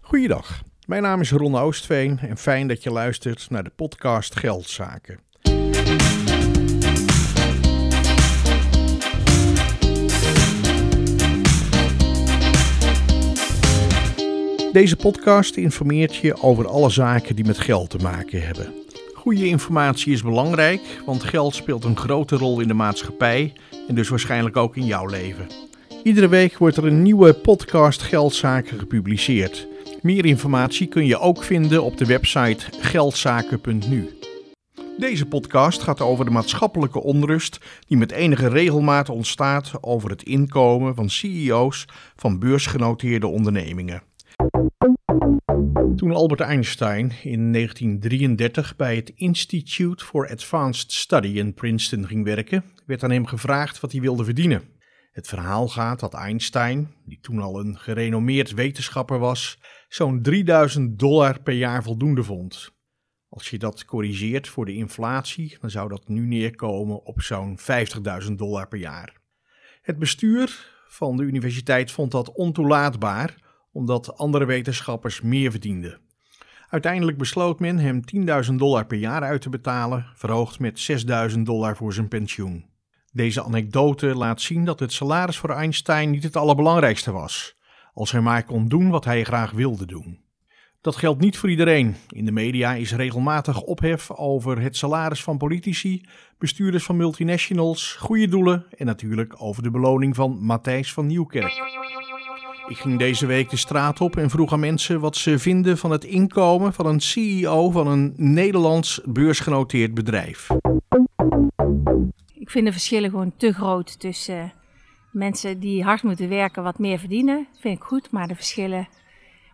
Goeiedag, mijn naam is Ron Oostveen en fijn dat je luistert naar de podcast Geldzaken. Deze podcast informeert je over alle zaken die met geld te maken hebben. Goede informatie is belangrijk, want geld speelt een grote rol in de maatschappij en dus waarschijnlijk ook in jouw leven. Iedere week wordt er een nieuwe podcast Geldzaken gepubliceerd. Meer informatie kun je ook vinden op de website geldzaken.nu. Deze podcast gaat over de maatschappelijke onrust die met enige regelmaat ontstaat over het inkomen van CEO's van beursgenoteerde ondernemingen. Toen Albert Einstein in 1933 bij het Institute for Advanced Study in Princeton ging werken, werd aan hem gevraagd wat hij wilde verdienen. Het verhaal gaat dat Einstein, die toen al een gerenommeerd wetenschapper was, zo'n 3000 dollar per jaar voldoende vond. Als je dat corrigeert voor de inflatie, dan zou dat nu neerkomen op zo'n 50.000 dollar per jaar. Het bestuur van de universiteit vond dat ontoelaatbaar, omdat andere wetenschappers meer verdienden. Uiteindelijk besloot men hem 10.000 dollar per jaar uit te betalen, verhoogd met 6.000 dollar voor zijn pensioen. Deze anekdote laat zien dat het salaris voor Einstein niet het allerbelangrijkste was, als hij maar kon doen wat hij graag wilde doen. Dat geldt niet voor iedereen. In de media is regelmatig ophef over het salaris van politici, bestuurders van multinationals, goede doelen en natuurlijk over de beloning van Matthijs van Nieuwkerk. Ik ging deze week de straat op en vroeg aan mensen wat ze vinden van het inkomen van een CEO van een Nederlands beursgenoteerd bedrijf. Ik vind de verschillen gewoon te groot tussen mensen die hard moeten werken wat meer verdienen. Dat vind ik goed, maar de verschillen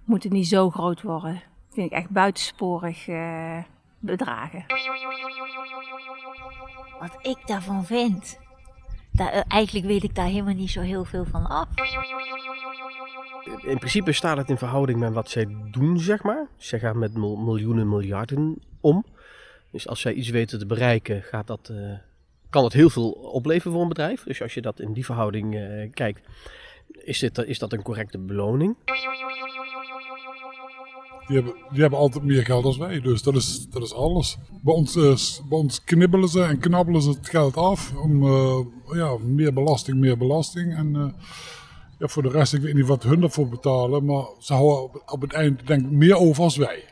moeten niet zo groot worden. Dat vind ik echt buitensporig uh, bedragen. Wat ik daarvan vind, daar, uh, eigenlijk weet ik daar helemaal niet zo heel veel van af. In principe staat het in verhouding met wat zij doen, zeg maar. Zij gaan met miljoenen, miljarden om. Dus als zij iets weten te bereiken, gaat dat, uh, kan dat heel veel opleveren voor een bedrijf. Dus als je dat in die verhouding uh, kijkt, is, dit, is dat een correcte beloning. Die hebben, die hebben altijd meer geld dan wij, dus dat is, dat is alles. Bij ons, bij ons knibbelen ze en knabbelen ze het geld af om ja, meer belasting, meer belasting. En ja, voor de rest, ik weet niet wat hun ervoor betalen, maar ze houden op het eind denk meer over als wij.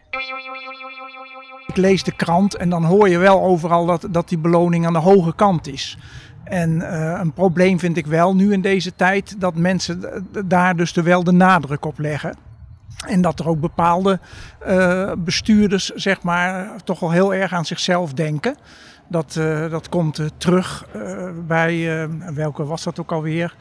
Ik lees de krant en dan hoor je wel overal dat, dat die beloning aan de hoge kant is. En uh, een probleem vind ik wel nu in deze tijd dat mensen daar dus wel de nadruk op leggen. En dat er ook bepaalde uh, bestuurders, zeg maar, toch wel heel erg aan zichzelf denken. Dat, uh, dat komt terug bij, welke was dat ook alweer?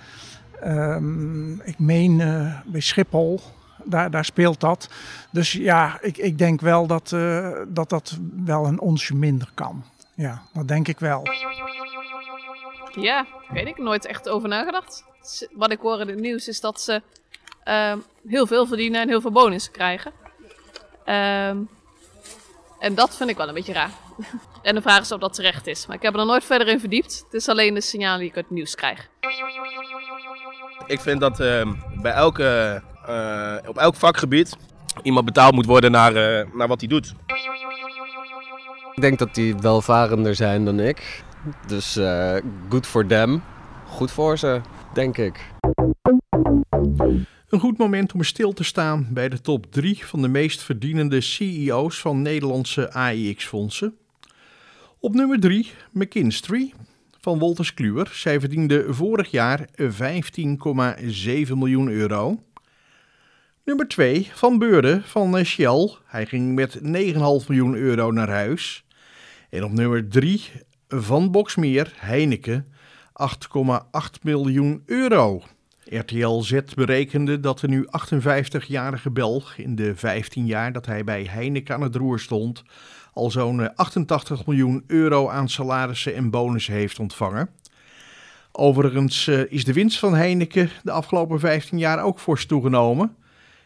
Um, ik meen bij Schiphol, daar, daar speelt dat. Dus ja, ik, ik denk wel dat, uh, dat dat wel een onsje minder kan. Ja, dat denk ik wel. Ja, weet ik. Nooit echt over nagedacht. Wat ik hoor in het nieuws is dat ze uh, heel veel verdienen en heel veel bonussen krijgen. Um, en dat vind ik wel een beetje raar. en de vraag is of dat terecht is. Maar ik heb er nog nooit verder in verdiept. Het is alleen de signalen die ik uit het nieuws krijg. Ik vind dat uh, bij elke, uh, op elk vakgebied iemand betaald moet worden naar, uh, naar wat hij doet. Ik denk dat die welvarender zijn dan ik. Dus good for them. Goed voor ze, denk ik. Een goed moment om stil te staan bij de top 3 van de meest verdienende CEO's van Nederlandse AIX-fondsen. Op nummer 3 McKinstry van Wolters Kluwer. Zij verdiende vorig jaar 15,7 miljoen euro. Nummer 2 Van Beurden van Shell. Hij ging met 9,5 miljoen euro naar huis. En op nummer 3 van Boxmeer Heineken 8,8 miljoen euro. RTL Z berekende dat de nu 58-jarige Belg in de 15 jaar dat hij bij Heineken aan het roer stond, al zo'n 88 miljoen euro aan salarissen en bonussen heeft ontvangen. Overigens is de winst van Heineken de afgelopen 15 jaar ook fors toegenomen.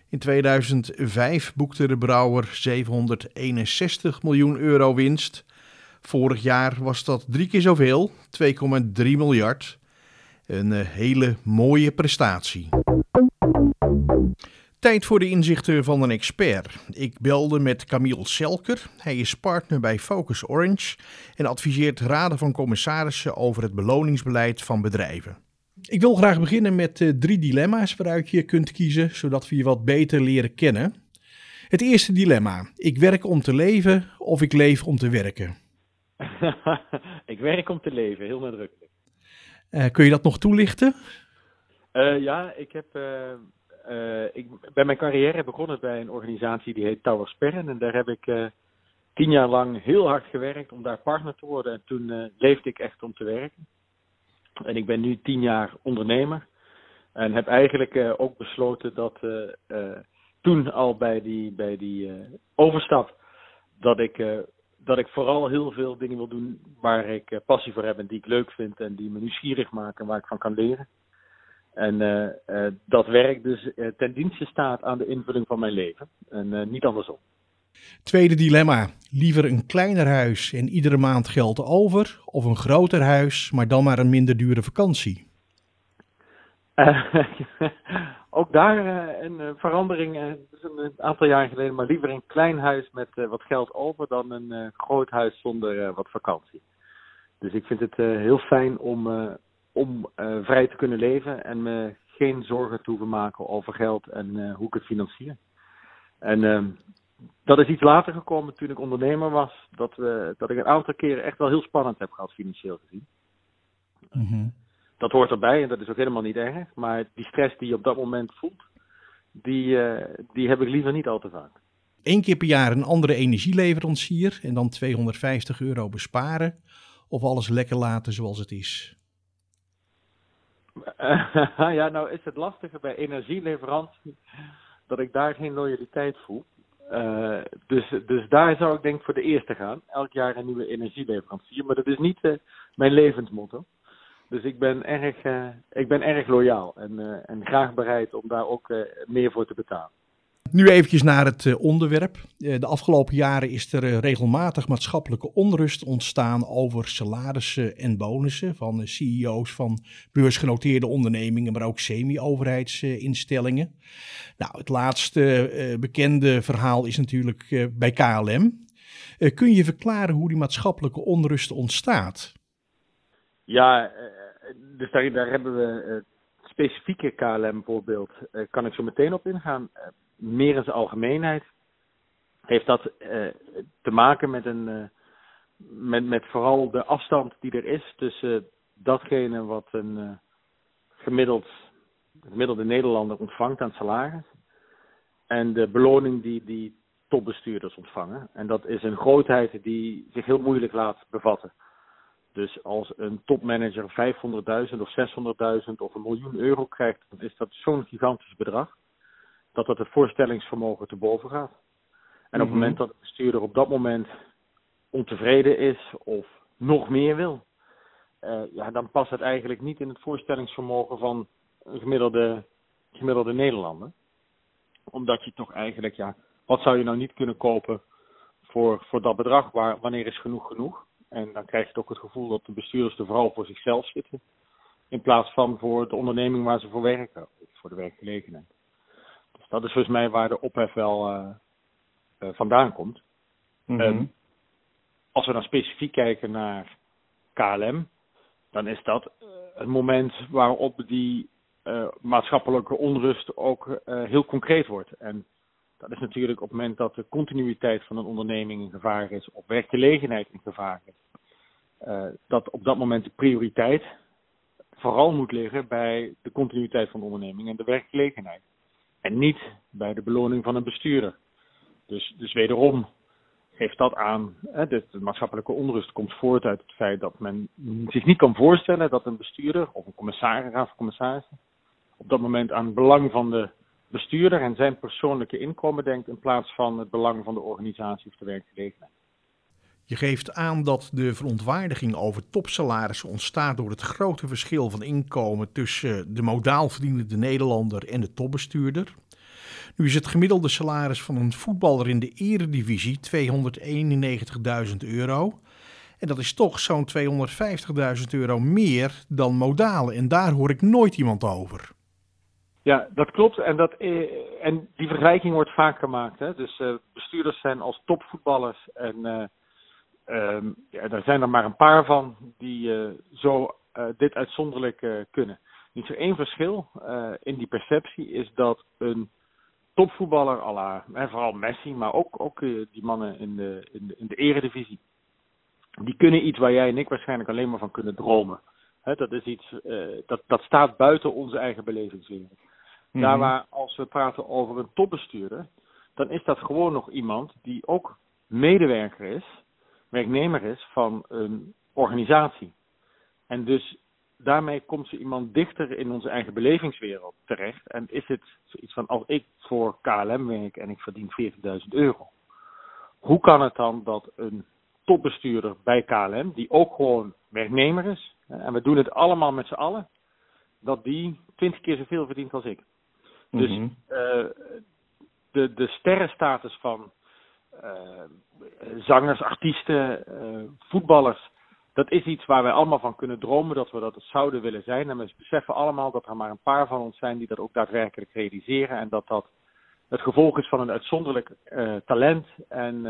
In 2005 boekte de brouwer 761 miljoen euro winst. Vorig jaar was dat drie keer zoveel, 2,3 miljard. Een hele mooie prestatie. Tijd voor de inzichten van een expert. Ik belde met Camille Selker. Hij is partner bij Focus Orange en adviseert raden van commissarissen over het beloningsbeleid van bedrijven. Ik wil graag beginnen met uh, drie dilemma's waaruit je kunt kiezen, zodat we je wat beter leren kennen. Het eerste dilemma: ik werk om te leven of ik leef om te werken? ik werk om te leven, heel nadrukkelijk. Uh, kun je dat nog toelichten? Uh, ja, ik heb ik ben mijn carrière begonnen bij een organisatie die heet Tower Sperren. En daar heb ik tien jaar lang heel hard gewerkt om daar partner te worden. En toen leefde ik echt om te werken. En ik ben nu tien jaar ondernemer. En heb eigenlijk ook besloten dat toen al bij die, bij die overstap, dat ik, dat ik vooral heel veel dingen wil doen waar ik passie voor heb en die ik leuk vind en die me nieuwsgierig maken en waar ik van kan leren. En dat werk dus ten dienste staat aan de invulling van mijn leven en niet andersom. Tweede dilemma. Liever een kleiner huis en iedere maand geld over of een groter huis, maar dan maar een minder dure vakantie? ook daar een verandering, dus een aantal jaar geleden, maar liever een klein huis met wat geld over dan een groot huis zonder wat vakantie. Dus ik vind het heel fijn om om vrij te kunnen leven en me geen zorgen te maken over geld en hoe ik het financier. En uh, dat is iets later gekomen toen ik ondernemer was, dat, we, dat ik een aantal keren echt wel heel spannend heb gehad financieel gezien. Mm -hmm. Dat hoort erbij en dat is ook helemaal niet erg, maar die stress die je op dat moment voelt, die, eh, die heb ik liever niet al te vaak. Eén keer per jaar een andere energieleverancier en dan 250 euro besparen of alles lekker laten zoals het is? ja, nou is het lastige bij energieleverantie dat ik daar geen loyaliteit voel. Uh, dus, dus daar zou ik denk voor de eerste gaan. Elk jaar een nieuwe energieleverancier. Maar dat is niet uh, mijn levensmotto. Dus ik ben erg, uh, ik ben erg loyaal en, en graag bereid om daar ook meer voor te betalen. Nu eventjes naar het uh, onderwerp. Uh, de afgelopen jaren is er uh, regelmatig maatschappelijke onrust ontstaan over salarissen en bonussen van CEO's van beursgenoteerde ondernemingen, maar ook semi-overheidsinstellingen. nou, het laatste bekende verhaal is natuurlijk bij KLM. kun je verklaren hoe die maatschappelijke onrust ontstaat? Ja, dus daar, hebben we specifieke KLM voorbeeld, kan ik zo meteen op ingaan meer in zijn algemeenheid heeft dat uh, te maken met, een, uh, met, met vooral de afstand die er is tussen datgene wat een uh, gemiddeld, gemiddelde Nederlander ontvangt aan salaris en de beloning die die topbestuurders ontvangen. En dat is een grootheid die zich heel moeilijk laat bevatten. Dus als een topmanager 500.000 of 600.000 of een miljoen euro krijgt, dan is dat zo'n gigantisch bedrag dat dat het voorstellingsvermogen te boven gaat. En op het mhm. moment dat de bestuurder op dat moment ontevreden is of nog meer wil, uh, ja, dan past het eigenlijk niet in het voorstellingsvermogen van een gemiddelde, gemiddelde Nederlander. Omdat je toch eigenlijk, ja, wat zou je nou niet kunnen kopen voor, voor dat bedrag? Waar, wanneer is genoeg genoeg? En dan krijg je toch het gevoel dat de bestuurders er vooral voor zichzelf zitten. In plaats van voor de onderneming waar ze voor werken, of voor de werkgelegenheid. Dat is volgens mij waar de ophef wel uh, uh, vandaan komt. Mm -hmm. als we dan specifiek kijken naar KLM, dan is dat uh, het moment waarop die maatschappelijke onrust ook heel concreet wordt. En dat is natuurlijk op het moment dat de continuïteit van een onderneming in gevaar is, of werkgelegenheid in gevaar is, dat op dat moment de prioriteit vooral moet liggen bij de continuïteit van de onderneming en de werkgelegenheid. En niet bij de beloning van een bestuurder. Dus, dus wederom geeft dat aan. Hè, de, de, maatschappelijke onrust komt voort uit het feit dat men zich niet kan voorstellen dat een bestuurder of een commissaris, raad van commissarissen op dat moment aan het belang van de bestuurder en zijn persoonlijke inkomen denkt in plaats van het belang van de organisatie of de werkgelegenheid. Je geeft aan dat de verontwaardiging over topsalarissen ontstaat door het grote verschil van inkomen tussen de modaal verdienende Nederlander en de topbestuurder. Nu is het gemiddelde salaris van een voetballer in de eredivisie 291.000 euro. En dat is toch zo'n 250.000 euro meer dan modale. En daar hoor ik nooit iemand over. Ja, dat klopt. En, dat, eh, en die vergelijking wordt vaak gemaakt. Hè? Dus uh, bestuurders zijn als topvoetballers. En uh, um, ja, er zijn er maar een paar van die uh, zo dit uitzonderlijk kunnen. Niet zo één verschil in die perceptie is dat een topvoetballer, à la, en vooral Messi, maar ook, ook die mannen in de, in, de, in de eredivisie, die kunnen iets waar jij en ik waarschijnlijk alleen maar van kunnen dromen. Dat is iets, dat, dat staat buiten onze eigen belevingswereld. Daar mhm. waar als we praten over een topbestuurder, dan is dat gewoon nog iemand die ook medewerker is, werknemer is van een organisatie. En dus daarmee komt ze iemand dichter in onze eigen belevingswereld terecht. En is het zoiets van, als ik voor KLM werk en ik verdien 40.000 euro. Hoe kan het dan dat een topbestuurder bij KLM, die ook gewoon werknemer is, en we doen het allemaal met z'n allen, dat die 20 keer zoveel verdient als ik? Dus uh, de, de sterrenstatus van zangers, artiesten, uh, voetballers, dat is iets waar wij allemaal van kunnen dromen dat we dat zouden willen zijn. En we beseffen allemaal dat er maar een paar van ons zijn die dat ook daadwerkelijk realiseren. En dat dat het gevolg is van een uitzonderlijk talent en,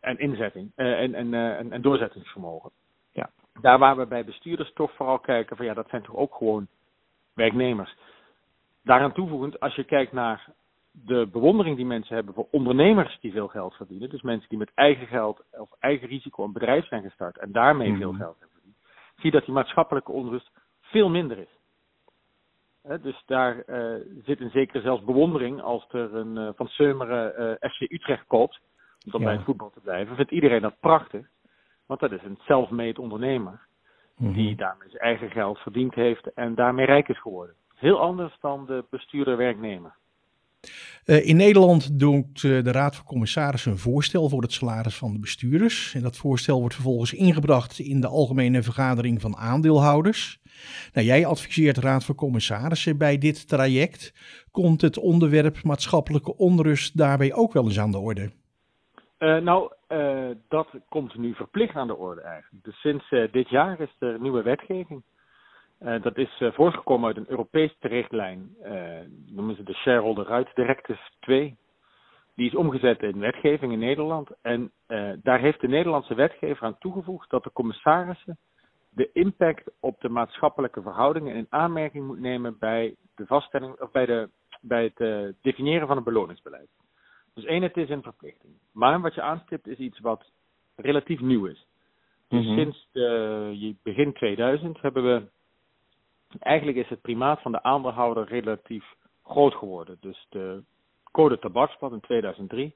en inzetting en, en, en, en doorzettingsvermogen. Ja. Daar waar we bij bestuurders toch vooral kijken van ja, dat zijn toch ook gewoon werknemers. Daaraan toevoegend, als je kijkt naar de bewondering die mensen hebben voor ondernemers die veel geld verdienen, dus mensen die met eigen geld of eigen risico een bedrijf zijn gestart en daarmee veel mhm. geld hebben verdiend, zie je dat die maatschappelijke onrust veel minder is. dus daar uh, zit een zekere zelfs bewondering als er een uh, van Seumeren uh, eh, FC Utrecht koopt, om dan bij het voetbal te blijven, vindt iedereen dat prachtig, want dat is een self-made ondernemer die mhm. daarmee zijn eigen geld verdiend heeft en daarmee rijk is geworden heel anders dan de bestuurder-werknemer. Uh, in Nederland doet uh, de Raad van Commissarissen een voorstel voor het salaris van de bestuurders. En dat voorstel wordt vervolgens ingebracht in de Algemene Vergadering van Aandeelhouders. Nou, jij adviseert de Raad van Commissarissen bij dit traject. Komt het onderwerp maatschappelijke onrust daarbij ook wel eens aan de orde? Uh, nou, dat komt nu verplicht aan de orde eigenlijk. Dus sinds dit jaar is er nieuwe wetgeving. Uh, dat is uh, voortgekomen uit een Europese richtlijn, uh, noemen ze de Shareholder Rights Directive 2. Die is omgezet in wetgeving in Nederland. En daar heeft de Nederlandse wetgever aan toegevoegd dat de commissarissen de impact op de maatschappelijke verhoudingen in aanmerking moet nemen bij de vaststelling of bij, de, bij het definiëren van een beloningsbeleid. Dus één, het is een verplichting. Maar wat je aanstipt is iets wat relatief nieuw is. Dus mhm. sinds begin 2000 hebben we Eigenlijk is het primaat van de aandeelhouder relatief groot geworden. Dus de code tabakspad in 2003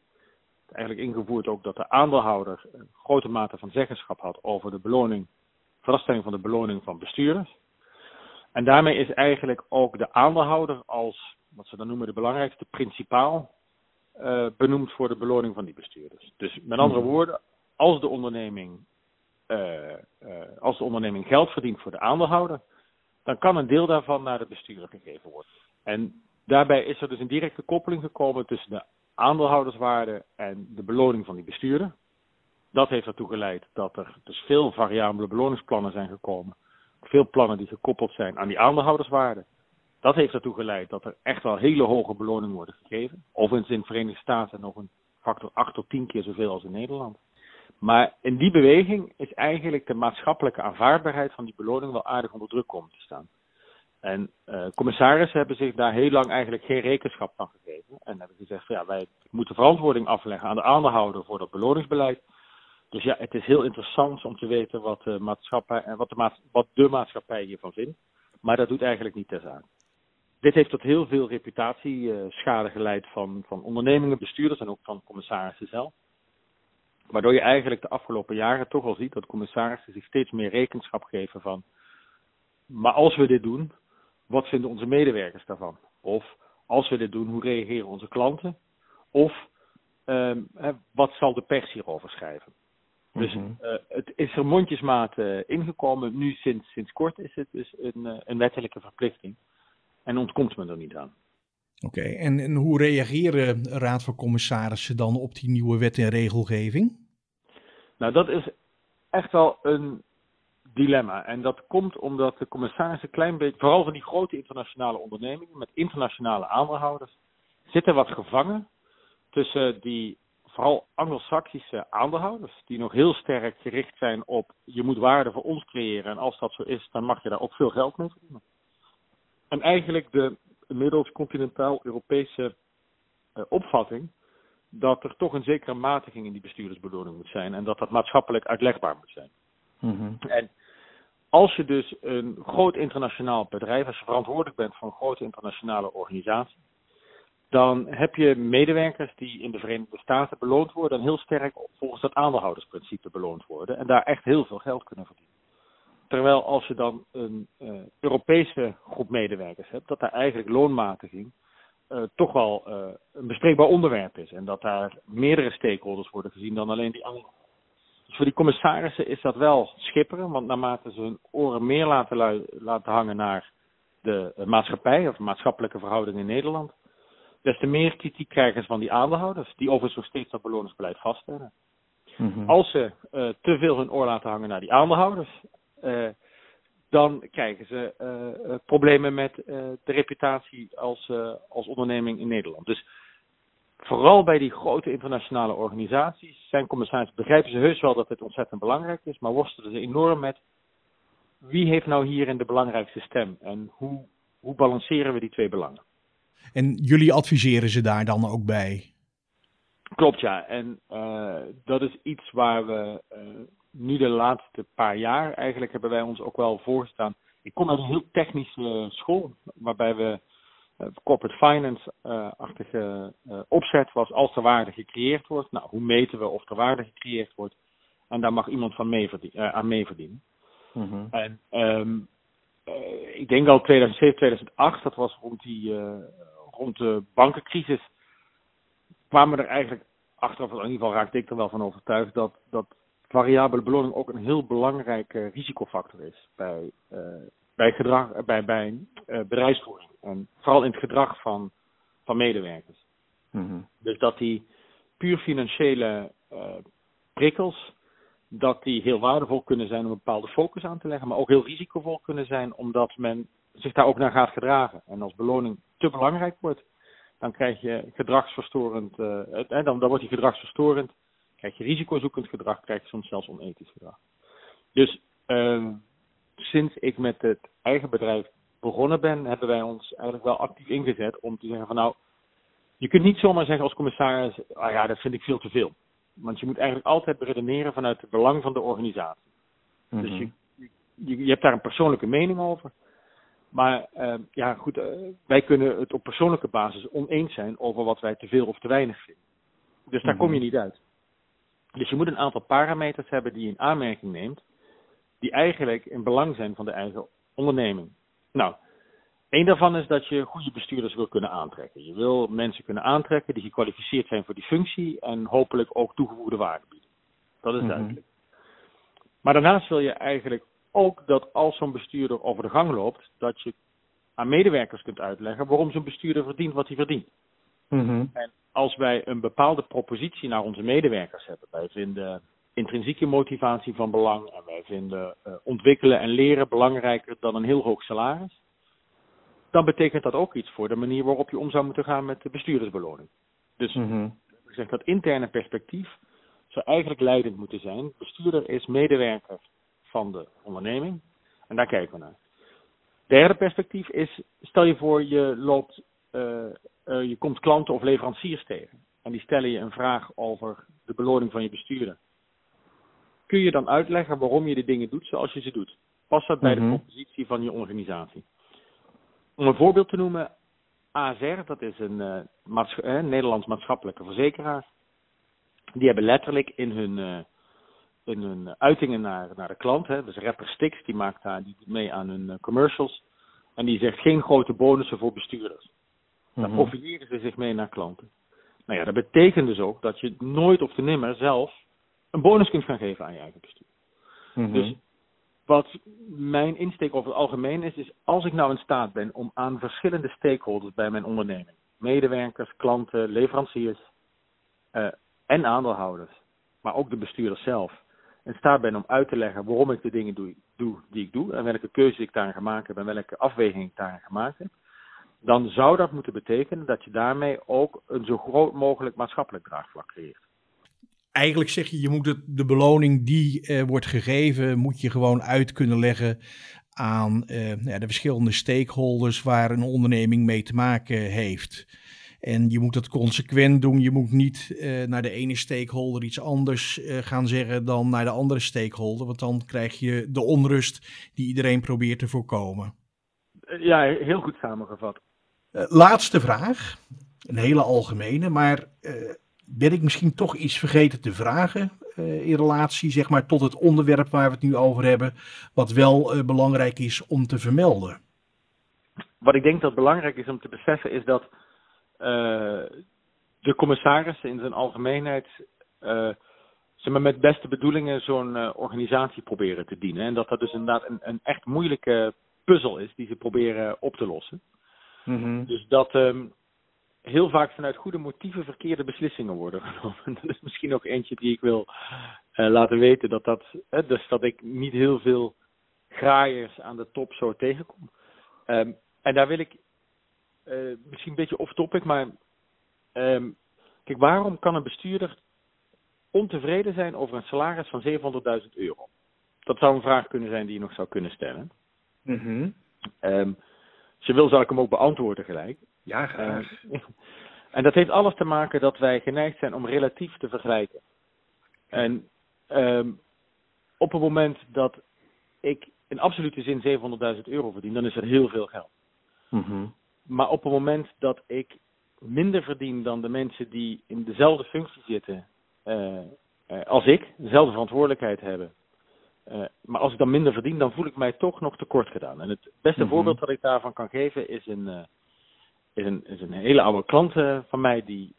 is eigenlijk ingevoerd ook dat de aandeelhouder een grote mate van zeggenschap had over de beloning, vaststelling van de beloning van bestuurders. En daarmee is eigenlijk ook de aandeelhouder als, wat ze dan noemen, de belangrijkste principaal uh, benoemd voor de beloning van die bestuurders. Dus met andere hmm. woorden, als de onderneming, uh, uh, als de onderneming geld verdient voor de aandeelhouder, dan kan een deel daarvan naar de bestuurder gegeven worden. En daarbij is er dus een directe koppeling gekomen tussen de aandeelhouderswaarde en de beloning van die bestuurder. Dat heeft ertoe geleid dat er dus veel variabele beloningsplannen zijn gekomen. Veel plannen die gekoppeld zijn aan die aandeelhouderswaarde. Dat heeft ertoe geleid dat er echt wel hele hoge beloningen worden gegeven. Overigens in de Verenigde Staten nog een factor 8 tot 10 keer zoveel als in Nederland. Maar in die beweging is eigenlijk de maatschappelijke aanvaardbaarheid van die beloning wel aardig onder druk komen te staan. En uh, commissarissen hebben zich daar heel lang eigenlijk geen rekenschap van gegeven. En hebben gezegd, ja, wij moeten verantwoording afleggen aan de aandeelhouder voor dat beloningsbeleid. Dus ja, het is heel interessant om te weten wat de maatschappij, eh, wat de, wat de maatschappij hiervan vindt. Maar dat doet eigenlijk niet ter zake. Dit heeft tot heel veel reputatieschade geleid van, van ondernemingen, bestuurders en ook van commissarissen zelf. Waardoor je eigenlijk de afgelopen jaren toch al ziet dat commissarissen zich steeds meer rekenschap geven van. Maar als we dit doen, wat vinden onze medewerkers daarvan? Of als we dit doen, hoe reageren onze klanten? Of um, wat zal de pers hierover schrijven? Dus uh, het is er mondjesmaat uh, ingekomen. Nu sinds, sinds kort is het dus een, uh, een wettelijke verplichting. En ontkomt men er niet aan. Oké, en, hoe reageren Raad van Commissarissen dan op die nieuwe wet en regelgeving? Nou, dat is echt wel een dilemma. En dat komt omdat de commissaris een klein beetje, vooral van die grote internationale ondernemingen met internationale aandeelhouders, zitten wat gevangen tussen die vooral Anglo-Saxische aandeelhouders, die nog heel sterk gericht zijn op je moet waarde voor ons creëren en als dat zo is, dan mag je daar ook veel geld mee verdienen. En eigenlijk de inmiddels continentaal-Europese uh, opvatting dat er toch een zekere matiging in die bestuurdersbeloning moet zijn en dat dat maatschappelijk uitlegbaar moet zijn. Mhm. En als je dus een groot internationaal bedrijf, als je verantwoordelijk bent voor een grote internationale organisatie, dan heb je medewerkers die in de Verenigde Staten beloond worden en heel sterk volgens dat aandeelhoudersprincipe beloond worden en daar echt heel veel geld kunnen verdienen. Terwijl als je dan een uh, Europese groep medewerkers hebt, dat daar eigenlijk loonmatiging uh, toch wel uh, een bespreekbaar onderwerp is. En dat daar meerdere stakeholders worden gezien dan alleen die andere. Dus voor die commissarissen is dat wel schipperen, want naarmate ze hun oren meer laten, laten hangen naar de maatschappij of maatschappelijke verhoudingen in Nederland, des te meer kritiek krijgen ze van die aandeelhouders, die overigens nog steeds dat beloningsbeleid vaststellen. Mhm. Als ze uh, te veel hun oor laten hangen naar die aandeelhouders, dan krijgen ze uh, problemen met de reputatie als, als onderneming in Nederland. Dus vooral bij die grote internationale organisaties zijn commissarissen, begrijpen ze heus wel dat het ontzettend belangrijk is, maar worstelen ze enorm met wie heeft nou hierin de belangrijkste stem en hoe, hoe balanceren we die twee belangen. En jullie adviseren ze daar dan ook bij? Klopt, ja. En dat is iets waar we nu de laatste paar jaar eigenlijk hebben wij ons ook wel voorgestaan. Ik kom uit een heel technische school, waarbij we uh, corporate finance-achtige opzet was als er waarde gecreëerd wordt. Nou, hoe meten we of er waarde gecreëerd wordt? En daar mag iemand van mee aan mee verdienen. Mhm. En um, ik denk al 2007, 2008, dat was rond die rond de bankencrisis kwamen er eigenlijk achteraf, in ieder geval raakte ik er wel van overtuigd, dat, dat variabele beloning ook een heel belangrijke risicofactor is bij, uh, bij, gedrag, bij, bij uh, bedrijfsvoering. En vooral in het gedrag van, van medewerkers. Mm-hmm. Dus dat die puur financiële uh, prikkels, dat die heel waardevol kunnen zijn om een bepaalde focus aan te leggen, maar ook heel risicovol kunnen zijn omdat men zich daar ook naar gaat gedragen. En als beloning te belangrijk wordt, dan krijg je gedragsverstorend, uh, dan, dan wordt die gedragsverstorend, krijg je risicozoekend gedrag, krijg je soms zelfs onethisch gedrag. Dus uh, sinds ik met het eigen bedrijf begonnen ben, hebben wij ons eigenlijk wel actief ingezet om te zeggen van nou, je kunt niet zomaar zeggen als commissaris, ah ja, dat vind ik veel te veel. Want je moet eigenlijk altijd beredeneren vanuit het belang van de organisatie. Mm-hmm. Dus je, je, je hebt daar een persoonlijke mening over. Maar uh, ja, goed, uh, wij kunnen het op persoonlijke basis oneens zijn over wat wij te veel of te weinig vinden. Dus daar kom je niet uit. Dus je moet een aantal parameters hebben die je in aanmerking neemt, die eigenlijk in belang zijn van de eigen onderneming. Nou, één daarvan is dat je goede bestuurders wil kunnen aantrekken. Je wil mensen kunnen aantrekken die gekwalificeerd zijn voor die functie en hopelijk ook toegevoegde waarde bieden. Dat is Mm-hmm. duidelijk. Maar daarnaast wil je eigenlijk ook dat als zo'n bestuurder over de gang loopt, dat je aan medewerkers kunt uitleggen waarom zo'n bestuurder verdient wat hij verdient. Mm-hmm. En als wij een bepaalde propositie naar onze medewerkers hebben, wij vinden intrinsieke motivatie van belang en wij vinden uh, ontwikkelen en leren belangrijker dan een heel hoog salaris, dan betekent dat ook iets voor de manier waarop je om zou moeten gaan met de bestuurdersbeloning. Dus mm-hmm. ik zeg dat interne perspectief zou eigenlijk leidend moeten zijn. Bestuurder is medewerker van de onderneming. En daar kijken we naar. Derde perspectief is, stel je voor je loopt, uh, uh, je komt klanten of leveranciers tegen. En die stellen je een vraag over de beloning van je bestuurder. Kun je dan uitleggen waarom je de dingen doet zoals je ze doet? Past dat bij Mhm. de propositie van je organisatie? Om een voorbeeld te noemen, ASR, dat is een uh, eh, Nederlands maatschappelijke verzekeraar. Die hebben letterlijk in hun uh, in hun uitingen naar, naar de klant. Hè. Dus rapper Stix, die maakt daar die doet mee aan hun commercials. En die zegt geen grote bonussen voor bestuurders. Daar Mhm. profileren ze zich mee naar klanten. Nou ja, dat betekent dus ook dat je nooit of te nimmer zelf een bonus kunt gaan geven aan je eigen bestuur. Mhm. Dus wat mijn insteek over het algemeen is, is als ik nou in staat ben om aan verschillende stakeholders bij mijn onderneming, medewerkers, klanten, leveranciers uh, en aandeelhouders, maar ook de bestuurders zelf, in staat ben om uit te leggen waarom ik de dingen doe, doe die ik doe en welke keuze ik daarin gemaakt heb en welke afweging ik daarin gemaakt heb, dan zou dat moeten betekenen dat je daarmee ook een zo groot mogelijk maatschappelijk draagvlak creëert. Eigenlijk zeg je, je moet het, de beloning die eh, wordt gegeven, moet je gewoon uit kunnen leggen aan eh, ja, de verschillende stakeholders waar een onderneming mee te maken heeft. En je moet dat consequent doen. Je moet niet uh, naar de ene stakeholder iets anders uh, gaan zeggen dan naar de andere stakeholder. Want dan krijg je de onrust die iedereen probeert te voorkomen. Ja, heel goed samengevat. Uh, laatste vraag. Een hele algemene, maar ben ik misschien toch iets vergeten te vragen in relatie zeg maar, tot het onderwerp waar we het nu over hebben, wat wel belangrijk is om te vermelden? Wat ik denk dat belangrijk is om te beseffen is dat de commissaris in zijn algemeenheid zeg maar met beste bedoelingen zo'n organisatie proberen te dienen. En dat dat dus inderdaad een, een echt moeilijke puzzel is die ze proberen op te lossen. Mm -hmm. Dus dat um, heel vaak vanuit goede motieven verkeerde beslissingen worden genomen. dat is misschien ook eentje die ik wil laten weten. Dat, dat, dus dat ik niet heel veel graaiers aan de top zo tegenkom. Um, en daar wil ik uh, misschien een beetje off-topic, maar um, kijk, waarom kan een bestuurder ontevreden zijn over een salaris van 700.000 euro? Dat zou een vraag kunnen zijn die je nog zou kunnen stellen. Mm -hmm. um, je wil, zal ik hem ook beantwoorden gelijk. Ja, graag. Uh, en dat heeft alles te maken dat wij geneigd zijn om relatief te vergelijken. En um, op het moment dat ik in absolute zin 700.000 euro verdien, dan is dat heel veel geld. Mm -hmm. Maar op het moment dat ik minder verdien dan de mensen die in dezelfde functie zitten uh, uh, als ik, dezelfde verantwoordelijkheid hebben. Uh, maar als ik dan minder verdien, dan voel ik mij toch nog tekort gedaan. En het beste mm -hmm. voorbeeld dat ik daarvan kan geven is een, is een, is een hele oude klant van mij die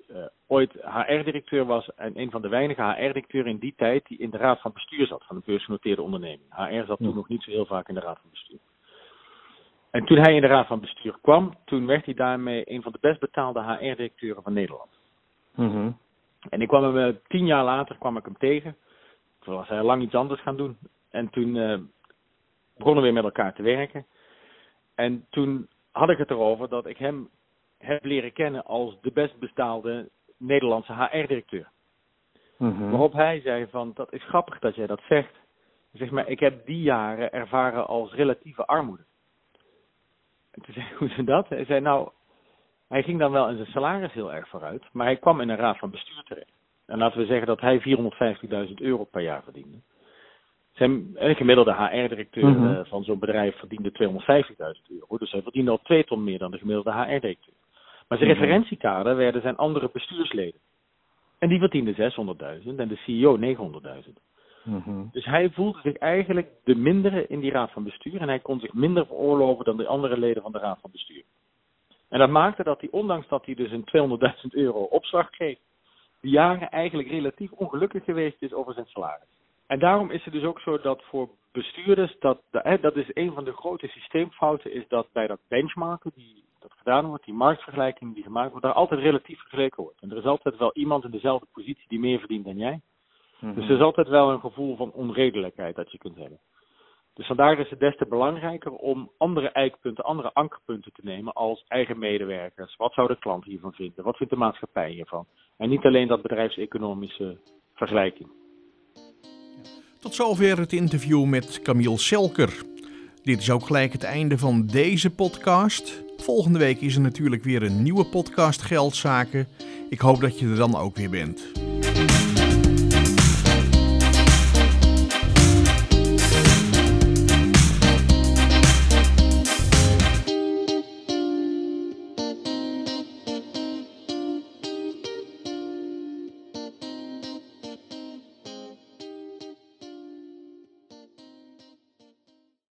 ooit HR-directeur was. En een van de weinige HR-directeuren in die tijd die in de raad van bestuur zat van een beursgenoteerde onderneming. HR zat toen nog niet zo heel vaak in de raad van bestuur. En toen hij in de raad van bestuur kwam, toen werd hij daarmee een van de best betaalde HR-directeuren van Nederland. Mm -hmm. En ik kwam hem tien jaar later kwam ik hem tegen. Toen was hij lang iets anders gaan doen. En toen uh, begonnen we weer met elkaar te werken. En toen had ik het erover dat ik hem heb leren kennen als de best betaalde Nederlandse HR-directeur. Mm -hmm. Waarop hij zei van, dat is grappig dat jij dat zegt. Zeg maar, ik heb die jaren ervaren als relatieve armoede. En toen zei ik, hoe is dat? Hij zei, nou, hij ging dan wel in zijn salaris heel erg vooruit, maar hij kwam in een raad van bestuur terecht. En laten we zeggen dat hij 450.000 euro per jaar verdiende. Zijn een gemiddelde HR-directeur mm -hmm. van zo'n bedrijf verdiende 250.000 euro. Dus hij verdiende al twee ton meer dan de gemiddelde HR-directeur. Maar zijn mm -hmm. referentiekader werden zijn andere bestuursleden. En die verdienden 600.000 en de CEO 900.000. Mm-hmm. Dus hij voelde zich eigenlijk de mindere in die raad van bestuur en hij kon zich minder veroorloven dan de andere leden van de raad van bestuur. En dat maakte dat hij, ondanks dat hij dus een 200.000 euro opslag kreeg, die jaren eigenlijk relatief ongelukkig geweest is over zijn salaris. En daarom is het dus ook zo dat voor bestuurders, dat, dat is een van de grote systeemfouten, is dat bij dat benchmarken die dat gedaan wordt, die marktvergelijking die gemaakt wordt, daar altijd relatief vergeleken wordt. En er is altijd wel iemand in dezelfde positie die meer verdient dan jij. Mm-hmm. Dus er is altijd wel een gevoel van onredelijkheid dat je kunt hebben. Dus vandaar is het des te belangrijker om andere eikpunten, andere ankerpunten te nemen als eigen medewerkers. Wat zou de klant hiervan vinden? Wat vindt de maatschappij hiervan? En niet alleen dat bedrijfseconomische vergelijking. Tot zover het interview met Camille Selker. Dit is ook gelijk het einde van deze podcast. Volgende week is er natuurlijk weer een nieuwe podcast Geldzaken. Ik hoop dat je er dan ook weer bent.